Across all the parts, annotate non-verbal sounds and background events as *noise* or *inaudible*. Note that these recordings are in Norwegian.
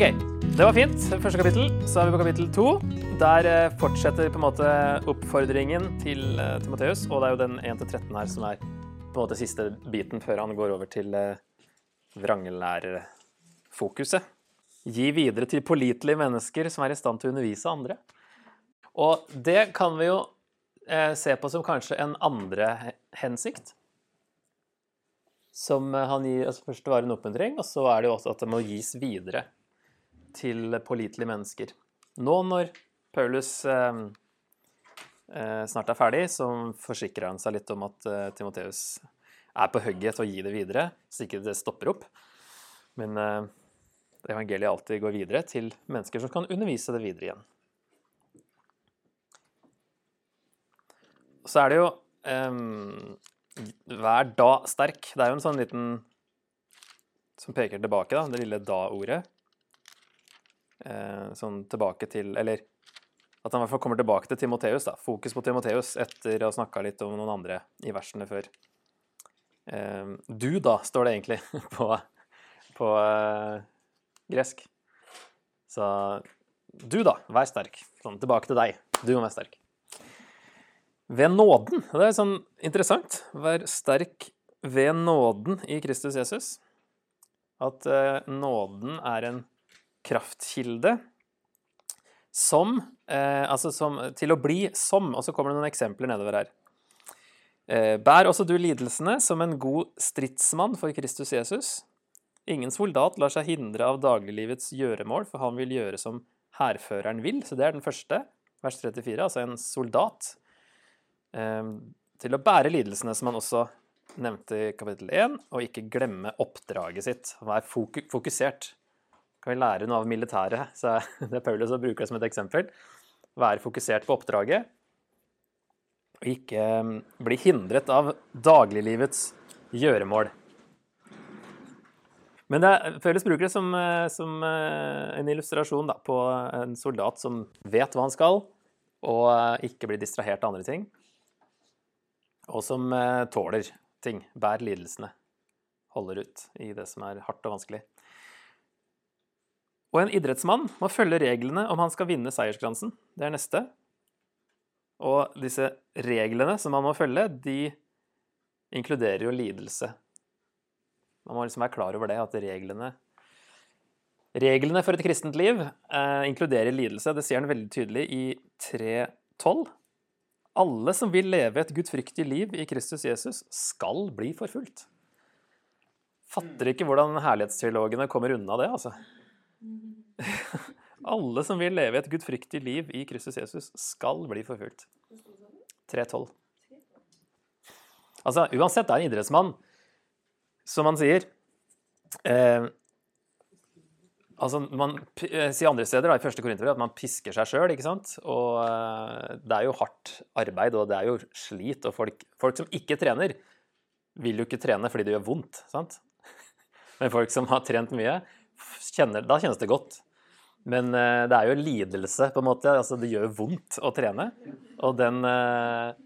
Ok, det var fint. Første kapittel. Så er vi på kapittel to. Der eh, fortsetter på en måte oppfordringen til uh, Timoteus, og det er jo den 1-13 her som er på en måte siste biten før han går over til uh, vranglærerfokuset. Gi videre til pålitelige mennesker som er i stand til å undervise andre. Og det kan vi jo eh, se på som kanskje en andre hensikt. Som eh, han gir altså Først var det en oppmuntring, og så er det jo også at det må gis videre til pålitelige mennesker. Nå når Paulus eh, eh, snart er ferdig, så forsikrer han seg litt om at eh, Timoteus er på hugget til å gi det videre, så ikke det stopper opp. Men eh, evangeliet alltid går videre til mennesker som kan undervise det videre igjen. Så er det jo um, Vær da sterk. Det er jo en sånn liten som peker tilbake, da, det lille da-ordet. Eh, sånn tilbake til Eller at han i hvert fall kommer tilbake til Timoteus. da, Fokus på Timoteus etter å ha snakka litt om noen andre i versene før. Eh, du, da, står det egentlig *laughs* på, på eh, gresk. Så du, da, vær sterk. Sånn tilbake til deg. Du må være sterk. Ved nåden. Det er sånn interessant. Vær sterk ved nåden i Kristus Jesus. At nåden er en kraftkilde som eh, Altså som, til å bli som. Og så kommer det noen eksempler nedover her. Eh, bær også du lidelsene som en god stridsmann for Kristus Jesus. Ingen soldat lar seg hindre av dagliglivets gjøremål, for han vil gjøre som hærføreren vil. Så det er den første, vers 34. Altså en soldat Eh, til å bære lidelsene, som han også nevnte i kapittel 1, og ikke glemme oppdraget sitt. Være fokusert. Kan vi lære noe av militæret? *laughs* Så det er Paulus som bruker det som et eksempel. Være fokusert på oppdraget, og ikke ehm, bli hindret av dagliglivets gjøremål. Men det, Paulus bruker det som, eh, som eh, en illustrasjon da, på en soldat som vet hva han skal, og eh, ikke blir distrahert av andre ting og som tåler ting, bærer lidelsene, holder ut i det som er hardt og vanskelig. Og en idrettsmann må følge reglene om han skal vinne seierskransen. Det er neste. Og disse reglene som man må følge, de inkluderer jo lidelse. Man må liksom være klar over det, at reglene Reglene for et kristent liv eh, inkluderer lidelse. Det sier han veldig tydelig i 3.12. Alle som vil leve et gudfryktig liv i Kristus Jesus, skal bli forfulgt. Fatter ikke hvordan herlighetsteologene kommer unna det, altså. *laughs* Alle som vil leve et gudfryktig liv i Kristus Jesus, skal bli forfulgt. 3.12. Altså, uansett, det er en idrettsmann, som han sier. Eh, Altså, man eh, sier andre steder, da, i første korinterbrev, at man pisker seg sjøl. Og eh, det er jo hardt arbeid, og det er jo slit. Og folk, folk, som ikke trener, vil jo ikke trene fordi det gjør vondt. sant? *laughs* Men folk som har trent mye, kjenner, da kjennes det godt. Men uh, det er jo lidelse, på en måte. Altså, det gjør vondt å trene. Og den, uh,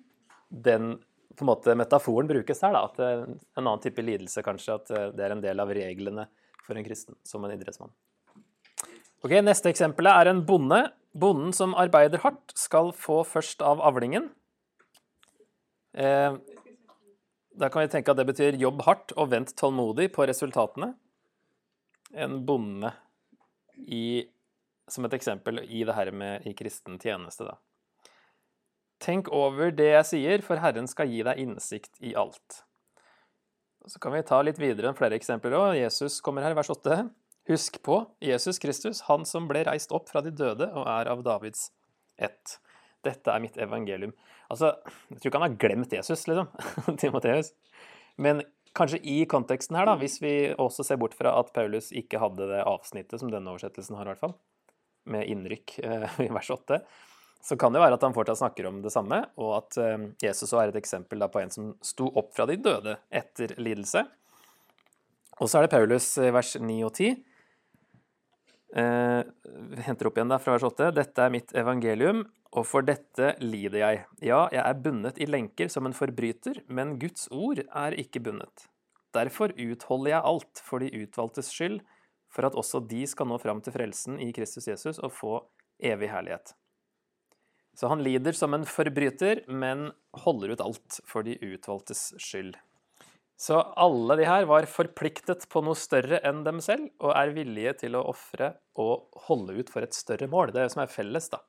den måte, metaforen brukes her, da. At en annen type lidelse kanskje, at det er en del av reglene for en kristen som en idrettsmann. Ok, Neste eksempel er en bonde. Bonden som arbeider hardt, skal få først av avlingen. Eh, da kan vi tenke at det betyr jobb hardt og vent tålmodig på resultatene. En bonde i, som et eksempel i det her med i kristen tjeneste, da. Tenk over det jeg sier, for Herren skal gi deg innsikt i alt. Så kan vi ta litt videre flere eksempler òg. Jesus kommer her, vers 8. Husk på Jesus Kristus, han som ble reist opp fra de døde og er av Davids ett. Dette er mitt evangelium. Altså, Jeg tror ikke han har glemt Jesus, liksom, *laughs* Timoteus. Men kanskje i konteksten her, da, hvis vi også ser bort fra at Paulus ikke hadde det avsnittet som denne oversettelsen har, i hvert fall, med innrykk eh, *laughs* i vers 8, så kan det være at han fortsatt snakker om det samme, og at eh, Jesus også er et eksempel da, på en som sto opp fra de døde etter lidelse. Og så er det Paulus i vers 9 og 10 Eh, henter opp igjen da fra vers 8. Dette er mitt evangelium, og for dette lider jeg. Ja, jeg er bundet i lenker som en forbryter, men Guds ord er ikke bundet. Derfor utholder jeg alt for de utvalgtes skyld, for at også de skal nå fram til frelsen i Kristus Jesus og få evig herlighet. Så han lider som en forbryter, men holder ut alt for de utvalgtes skyld. Så alle de her var forpliktet på noe større enn dem selv, og er villige til å ofre og holde ut for et større mål. Det er det som er felles da,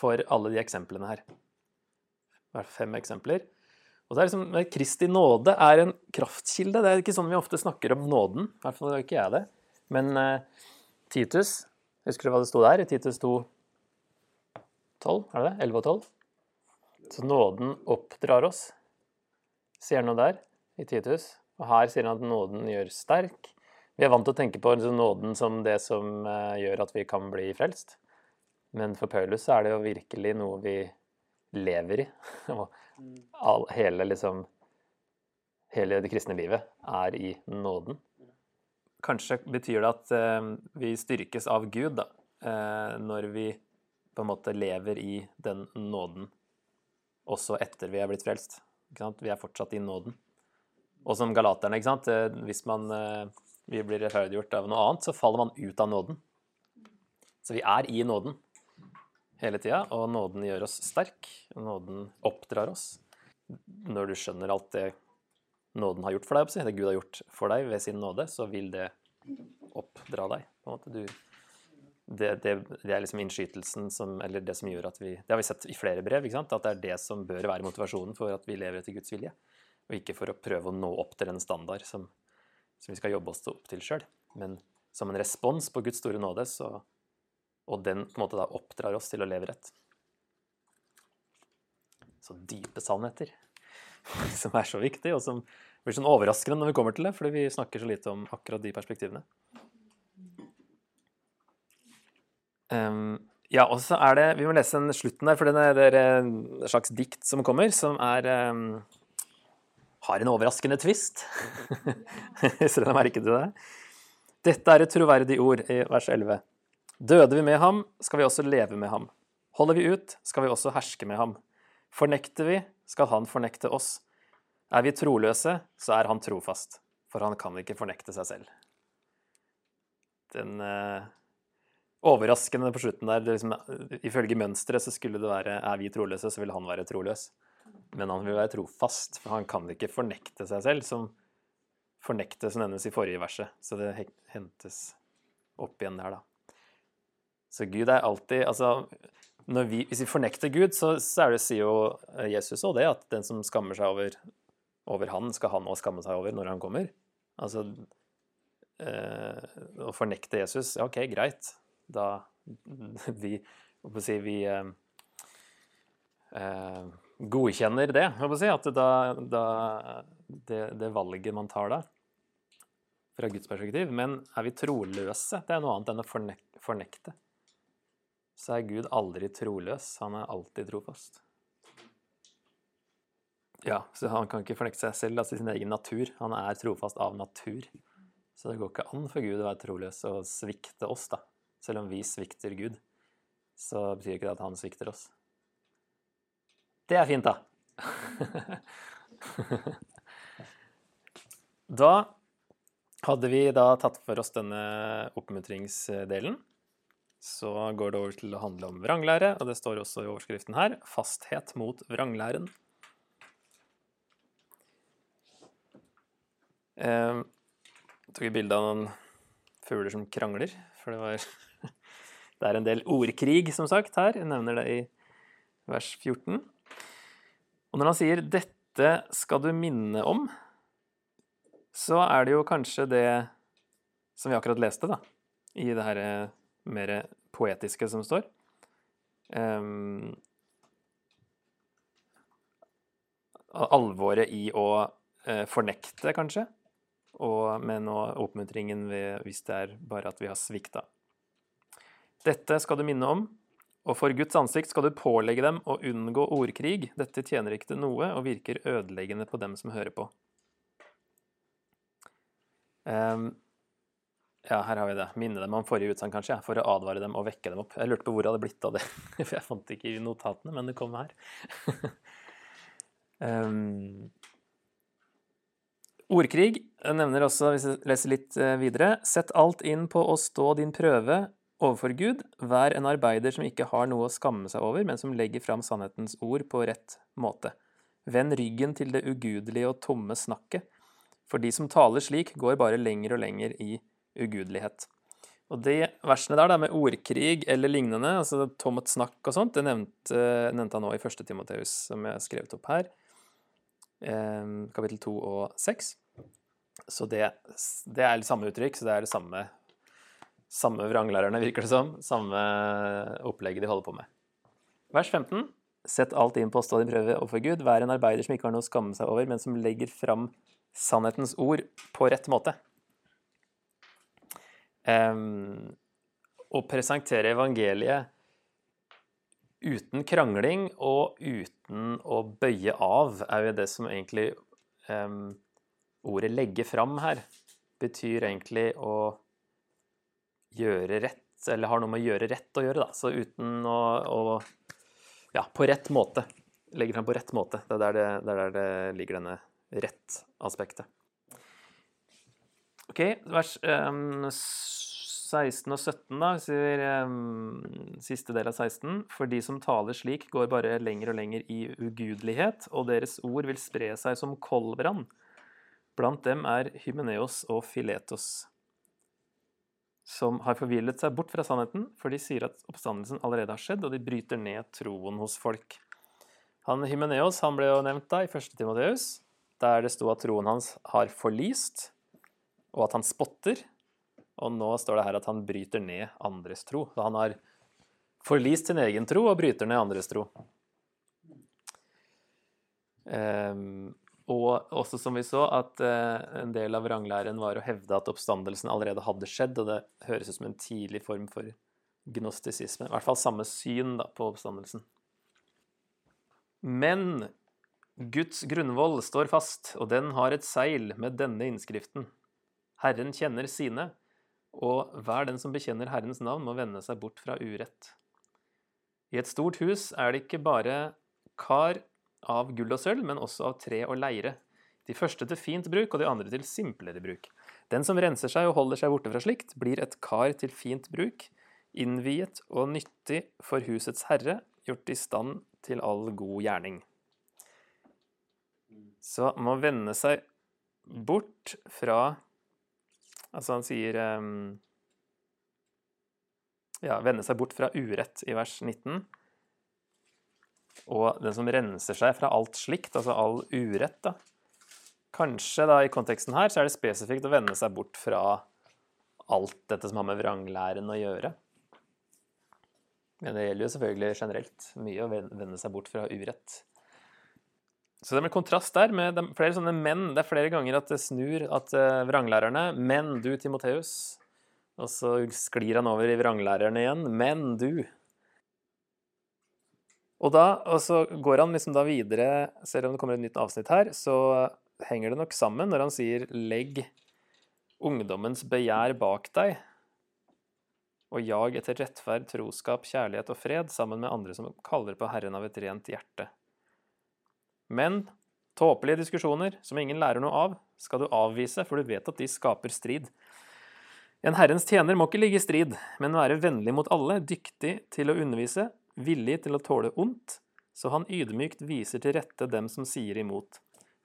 for alle de eksemplene her. Det er fem eksempler. Og det er liksom, Kristi nåde er en kraftkilde. Det er ikke sånn vi ofte snakker om nåden. I hvert fall ikke jeg det. Men uh, Titus, husker du hva det sto der i Titus 2, 12? Er det det? 11 og 12? Så nåden oppdrar oss, sier noe der i Titus. Og her sier han at nåden gjør sterk. Vi er vant til å tenke på liksom nåden som det som uh, gjør at vi kan bli frelst. Men for Paulus er det jo virkelig noe vi lever i. *laughs* All, hele, liksom, hele det kristne livet er i nåden. Kanskje betyr det at uh, vi styrkes av Gud da, uh, når vi på en måte lever i den nåden også etter vi er blitt frelst. Vi er fortsatt i nåden. Og som galaterne, ikke sant? Eh, hvis man, eh, vi blir rettferdiggjort av noe annet, så faller man ut av nåden. Så vi er i nåden hele tida, og nåden gjør oss sterk. og Nåden oppdrar oss. Når du skjønner alt det nåden har gjort for deg, det Gud har gjort for deg ved sin nåde, så vil det oppdra deg. på en måte. Du, det, det, det, er liksom innskytelsen som Eller det som gjør at vi Det har vi sett i flere brev, ikke sant? at det er det som bør være motivasjonen for at vi lever etter Guds vilje og ikke for å prøve å nå opp til en standard som, som vi skal jobbe oss opp til sjøl, men som en respons på Guds store nåde, så, og den på en måte da oppdrar oss til å leve rett. Så dype sannheter *laughs* som er så viktig, og som blir sånn overraskende når vi kommer til det, fordi vi snakker så lite om akkurat de perspektivene. Um, ja, og så er det Vi må lese den slutten der, for det er et slags dikt som kommer, som er um, har en overraskende tvist. Hvis *laughs* dere merket det? Dette er et troverdig ord i vers 11. Døde vi med ham, skal vi også leve med ham. Holder vi ut, skal vi også herske med ham. Fornekter vi, skal han fornekte oss. Er vi troløse, så er han trofast, for han kan ikke fornekte seg selv. Den eh, overraskende på slutten der, liksom, ifølge mønsteret så skulle det være er vi troløse, så vil han være troløs. Men han vil være trofast, for han kan ikke fornekte seg selv, som fornektes som nevnes i forrige verset. Så det hentes opp igjen der, da. Så Gud er alltid Altså, vi, hvis vi fornekter Gud, så, så det, sier jo Jesus òg det, at den som skammer seg over, over han, skal han òg skamme seg over når han kommer. Altså eh, Å fornekte Jesus, ja, OK, greit. Da *laughs* vi, hva si, vi eh, eh, godkjenner det. Si, at da, da det, det, valget man tar da, fra Guds perspektiv. Men er vi troløse? Det er noe annet enn å fornekte. Så er Gud aldri troløs. Han er alltid trofast. Ja, så han kan ikke fornekte seg selv, altså sin egen natur. Han er trofast av natur. Så det går ikke an for Gud å være troløs og svikte oss, da. Selv om vi svikter Gud, så betyr ikke det at han svikter oss. Det er fint, da. da hadde vi da tatt for oss denne oppmuntringsdelen. Så går det over til å handle om vranglære, og det står også i overskriften her 'Fasthet mot vranglæren'. Jeg tok et bilde av noen fugler som krangler, for det var *laughs* Det er en del ordkrig, som sagt, her. Jeg nevner det i vers 14. Og når han sier 'dette skal du minne om', så er det jo kanskje det som vi akkurat leste, da, i det her eh, mer poetiske som står. Um, alvoret i å uh, fornekte, kanskje, og, men og oppmuntringen ved, hvis det er bare at vi har svikta. Dette skal du minne om, og for Guds ansikt skal du pålegge dem å unngå ordkrig. Dette tjener ikke til noe og virker ødeleggende på dem som hører på. Um, ja, her har vi det. Minne dem om forrige utsagn, kanskje, for å advare dem og vekke dem opp. Jeg lurte på hvor det hadde blitt av det, *laughs* for jeg fant det ikke i notatene, men det kom her. um, *laughs* Ordkrig jeg nevner også, hvis jeg leser litt eh, videre, sett alt inn på å stå din prøve overfor Gud. Vær en arbeider som ikke har noe å skamme seg over, men som legger fram sannhetens ord på rett måte. Vend ryggen til det ugudelige og tomme snakket, for de som taler slik, går bare lenger og lenger i ugudelighet. Og de versene der med ordkrig eller lignende, altså tomt snakk og sånt, det nevnte, nevnte han nå i 1. Timoteus, som jeg har skrevet opp her, eh, kapittel 2 og 6. Så det, det er samme uttrykk, så det er det samme, samme vranglærerne, virker det som. Samme opplegget de holder på med. Vers 15. Sett alt inn på å stå din prøve overfor Gud. Vær en arbeider som ikke har noe å skamme seg over, men som legger fram sannhetens ord på rett måte. Um, å presentere evangeliet uten krangling og uten å bøye av, er jo det som egentlig um, ordet 'legge fram' her betyr egentlig å gjøre rett, eller har noe med å gjøre rett å gjøre, da. Så uten å, å Ja, på rett måte. Legge fram på rett måte. Det er der det, er der det ligger denne rett-aspektet. OK, vers um, 16 og 17, da, sier um, siste del av 16. For de som taler slik, går bare lenger og lenger i ugudelighet, og deres ord vil spre seg som koldbrann. Blant dem er Hymeneos og Filetos, som har forvillet seg bort fra sannheten, for de sier at oppstandelsen allerede har skjedd, og de bryter ned troen hos folk. Han Hymeneos han ble jo nevnt da i 1. Timoteus, der det sto at troen hans har forlist, og at han spotter. Og nå står det her at han bryter ned andres tro. Så han har forlist sin egen tro og bryter ned andres tro. Um, og også som vi så, at uh, en del av vranglæren var å hevde at oppstandelsen allerede hadde skjedd, og det høres ut som en tidlig form for gnostisisme. I hvert fall samme syn da, på oppstandelsen. Men Guds grunnvoll står fast, og den har et seil med denne innskriften. Herren kjenner sine, og hver den som bekjenner Herrens navn, må vende seg bort fra urett. I et stort hus er det ikke bare kar av gull og sølv, men også av tre og leire. De første til fint bruk, og de andre til simplere bruk. Den som renser seg og holder seg borte fra slikt, blir et kar til fint bruk, innviet og nyttig for husets herre, gjort i stand til all god gjerning. Så må vende seg bort fra Altså, han sier um, Ja, vende seg bort fra urett i vers 19. Og den som renser seg fra alt slikt, altså all urett, da. Kanskje da i konteksten her så er det spesifikt å vende seg bort fra alt dette som har med vranglæren å gjøre. Men det gjelder jo selvfølgelig generelt mye å vende seg bort fra urett. Så det blir kontrast der med flere sånne menn. Det er flere ganger at det snur at uh, vranglærerne Men du, Timoteus. Og så sklir han over i vranglærerne igjen. Men du. Og, da, og så går han liksom da videre, selv om det kommer et nytt avsnitt her, så henger det nok sammen når han sier 'legg ungdommens begjær bak deg', og jag etter rettferd, troskap, kjærlighet og fred sammen med andre som kaller på Herren av et rent hjerte. Men tåpelige diskusjoner som ingen lærer noe av, skal du avvise, for du vet at de skaper strid. En Herrens tjener må ikke ligge i strid, men være vennlig mot alle, dyktig til å undervise, villig til å tåle ondt, så han ydmykt viser til rette dem som sier imot.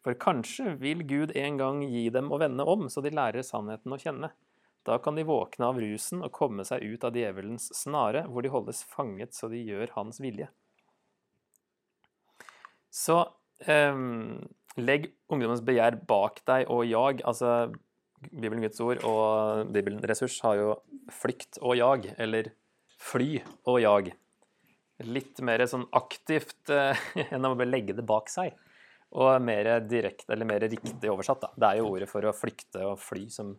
For kanskje vil Gud en gang gi dem å vende om, så de lærer sannheten å kjenne. Da kan de våkne av rusen og komme seg ut av djevelens snare, hvor de holdes fanget så de gjør hans vilje. Så eh, legg ungdommens begjær bak deg og jag. Altså, Bibelen Guds ord og Bibelen Ressurs har jo flykt og jag, eller fly og jag litt mer sånn aktivt eh, *laughs* enn å bare legge det bak seg. Og mer direkte, eller mer riktig oversatt, da. Det er jo ordet for å flykte og fly som,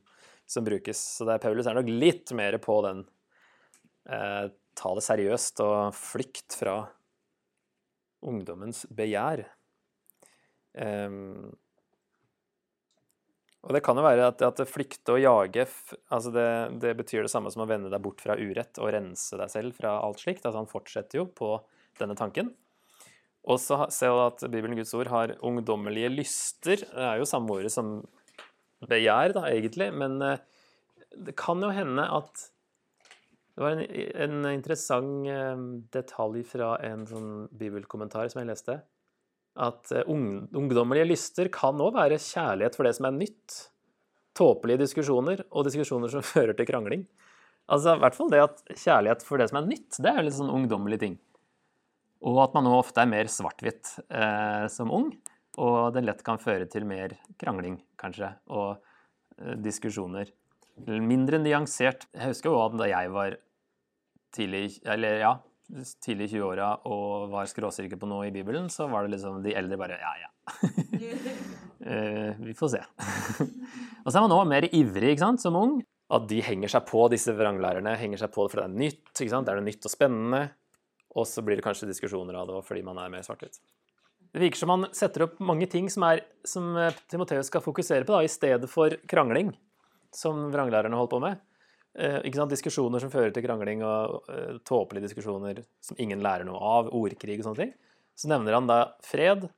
som brukes. Så er Paulus er nok litt mer på den eh, ta det seriøst og flykt fra ungdommens begjær. Um, og det kan jo være at, at flykte og jage altså det, det, betyr det samme som å vende deg bort fra urett og rense deg selv fra alt slikt. Altså han fortsetter jo på denne tanken. Og så ser vi at Bibelen Guds ord har ungdommelige lyster. Det er jo samme ordet som begjær, da, egentlig. Men eh, det kan jo hende at Det var en, en interessant eh, detalj fra en sånn bibelkommentar som jeg leste. At eh, ungdommelige lyster kan òg være kjærlighet for det som er nytt. Tåpelige diskusjoner, og diskusjoner som *laughs* fører til krangling. Altså, i hvert fall det at kjærlighet for det som er nytt, det er litt sånn ungdommelig ting. Og at man nå ofte er mer svart-hvitt eh, som ung, og det lett kan føre til mer krangling, kanskje, og eh, diskusjoner. Mindre nyansert. Jeg husker jo da jeg var tidlig, eller ja, tidlig i 20-åra og var skråsikker på noe i Bibelen, så var det liksom de eldre bare ja, ja. *laughs* eh, vi får se. *laughs* og så er man nå mer ivrig ikke sant, som ung. At de henger seg på, disse vranglærerne henger seg på det fordi det er nytt. ikke sant? Det er noe nytt og spennende. Og så blir det kanskje diskusjoner av det fordi man er mer svart-hvitt. Det virker som man setter opp mange ting som, er, som eh, Timoteus skal fokusere på, da, i stedet for krangling, som vranglærerne holdt på med. Eh, ikke sant? Diskusjoner som fører til krangling, og eh, tåpelige diskusjoner som ingen lærer noe av, ordkrig og sånne ting. Så nevner han da fred,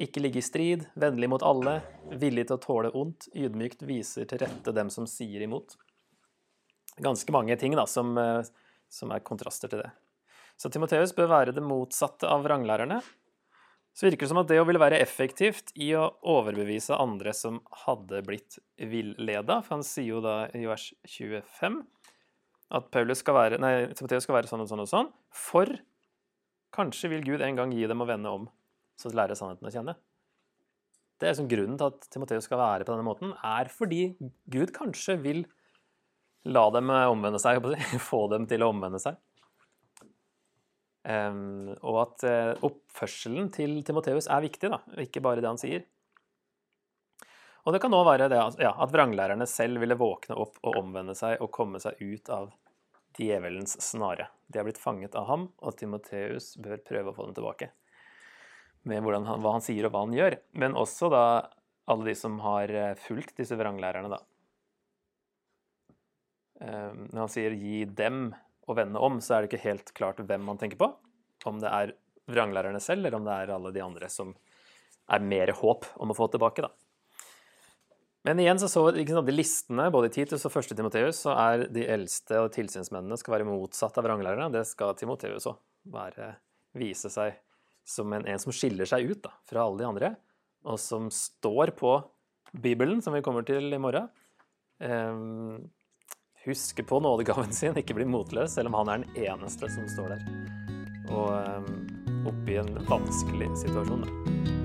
ikke ligge i strid, vennlig mot alle, villig til å tåle ondt, ydmykt viser til rette dem som sier imot. Ganske mange ting da, som, eh, som er kontraster til det. Så Timoteus bør være det motsatte av vranglærerne, så virker det som at det å ville være effektivt i å overbevise andre som hadde blitt villeda. For han sier jo da i vers 25 at Paulus skal være, nei, Timoteus skal være sånn og sånn og sånn, for kanskje vil Gud en gang gi dem å vende om, så de lærer sannheten å kjenne. Det er som Grunnen til at Timoteus skal være på denne måten, er fordi Gud kanskje vil la dem omvende seg, *laughs* få dem til å omvende seg. Um, og at uh, oppførselen til Timoteus er viktig, da, ikke bare det han sier. Og det kan òg være det ja, at vranglærerne selv ville våkne opp og omvende seg og komme seg ut av djevelens snare. De har blitt fanget av ham, og Timoteus bør prøve å få dem tilbake. Med han, hva han sier og hva han gjør. Men også da alle de som har eh, fulgt disse vranglærerne, da. Um, når han sier 'gi dem' å vende om, så er det ikke helt klart hvem man tenker på. Om det er vranglærerne selv, eller om det er alle de andre som er mer håp om å få tilbake. da. Men igjen så så sant, de listene, både i Titus og første Timoteus, så er de eldste og tilsynsmennene skal være motsatt av vranglærerne. Det skal Timoteus òg. Vise seg som en, en, som skiller seg ut da, fra alle de andre, og som står på Bibelen, som vi kommer til i morgen. Um, huske på nådegaven sin, ikke bli motløs, selv om han er den eneste som står der. Og um, oppi en vanskelig situasjon. Da.